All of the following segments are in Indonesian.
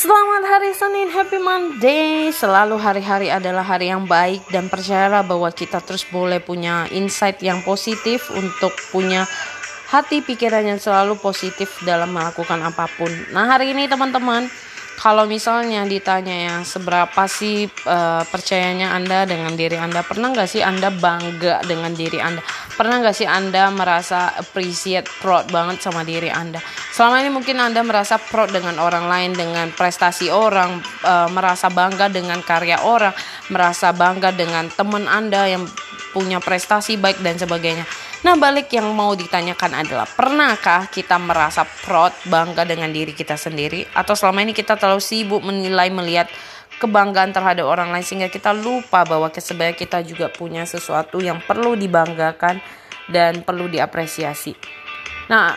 Selamat hari Senin, Happy Monday. Selalu hari-hari adalah hari yang baik dan percayalah bahwa kita terus boleh punya insight yang positif untuk punya hati pikiran yang selalu positif dalam melakukan apa pun. Nah, hari ini teman-teman, kalau misalnya ditanya ya seberapa sih uh, percayanya Anda dengan diri Anda pernah nggak sih Anda bangga dengan diri Anda? Pernah nggak sih Anda merasa appreciate proud banget sama diri Anda? Selama ini mungkin Anda merasa proud dengan orang lain dengan prestasi orang uh, merasa bangga dengan karya orang merasa bangga dengan teman Anda yang punya prestasi baik dan sebagainya Nah, balik yang mau ditanyakan adalah pernahkah kita merasa proud, bangga dengan diri kita sendiri atau selama ini kita terlalu sibuk menilai melihat kebanggaan terhadap orang lain sehingga kita lupa bahwa sebenarnya kita juga punya sesuatu yang perlu dibanggakan dan perlu diapresiasi. Nah,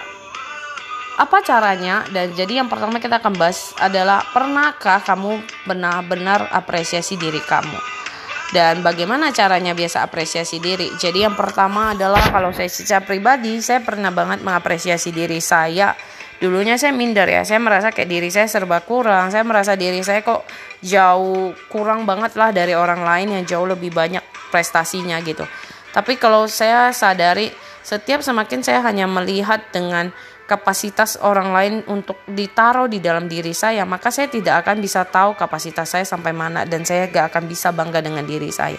apa caranya? Dan jadi yang pertama kita akan bahas adalah pernahkah kamu benar-benar apresiasi diri kamu? Dan bagaimana caranya biasa apresiasi diri. Jadi yang pertama adalah kalau saya secara pribadi saya pernah banget mengapresiasi diri saya. Dulunya saya minder ya, saya merasa kayak diri saya serba kurang. Saya merasa diri saya kok jauh kurang banget lah dari orang lain yang jauh lebih banyak prestasinya gitu. Tapi kalau saya sadari setiap semakin saya hanya melihat dengan kapasitas orang lain untuk ditaruh di dalam diri saya, maka saya tidak akan bisa tahu kapasitas saya sampai mana dan saya gak akan bisa bangga dengan diri saya.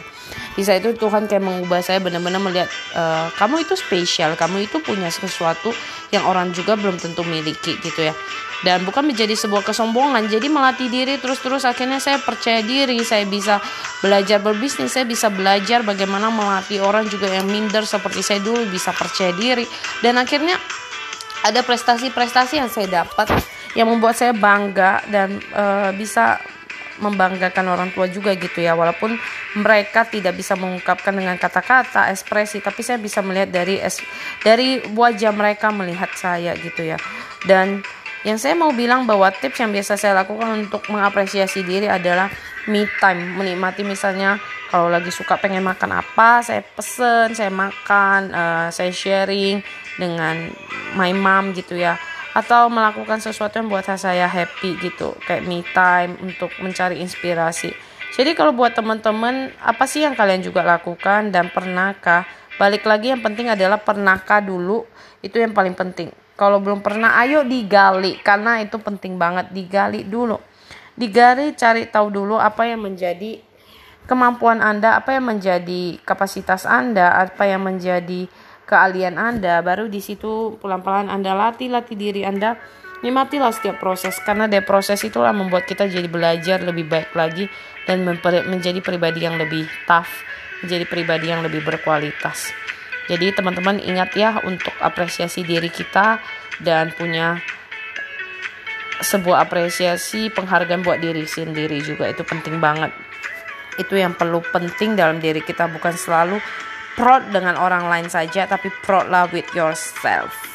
Bisa itu Tuhan kayak mengubah saya benar-benar melihat e, kamu itu spesial, kamu itu punya sesuatu yang orang juga belum tentu miliki gitu ya. Dan bukan menjadi sebuah kesombongan, jadi melatih diri terus-terus akhirnya saya percaya diri, saya bisa belajar berbisnis, saya bisa belajar bagaimana melatih orang juga yang minder seperti saya dulu bisa percaya diri dan akhirnya ada prestasi-prestasi yang saya dapat yang membuat saya bangga dan uh, bisa membanggakan orang tua juga gitu ya. Walaupun mereka tidak bisa mengungkapkan dengan kata-kata ekspresi tapi saya bisa melihat dari es, dari wajah mereka melihat saya gitu ya. Dan yang saya mau bilang bahwa tips yang biasa saya lakukan untuk mengapresiasi diri adalah me time menikmati misalnya kalau lagi suka pengen makan apa saya pesen saya makan uh, saya sharing dengan my mom gitu ya. Atau melakukan sesuatu yang buat saya happy gitu kayak me time untuk mencari inspirasi. Jadi kalau buat teman-teman apa sih yang kalian juga lakukan dan pernahkah? Balik lagi yang penting adalah pernahkah dulu itu yang paling penting. Kalau belum pernah ayo digali karena itu penting banget digali dulu digali cari tahu dulu apa yang menjadi kemampuan Anda apa yang menjadi kapasitas Anda apa yang menjadi keahlian Anda, baru di situ pelan-pelan Anda latih-latih diri Anda. Nikmatilah setiap proses karena dari proses itulah membuat kita jadi belajar lebih baik lagi dan menjadi pribadi yang lebih tough, menjadi pribadi yang lebih berkualitas. Jadi teman-teman ingat ya untuk apresiasi diri kita dan punya sebuah apresiasi penghargaan buat diri sendiri juga. Itu penting banget. Itu yang perlu penting dalam diri kita. Bukan selalu proud dengan orang lain saja tapi proud lah with yourself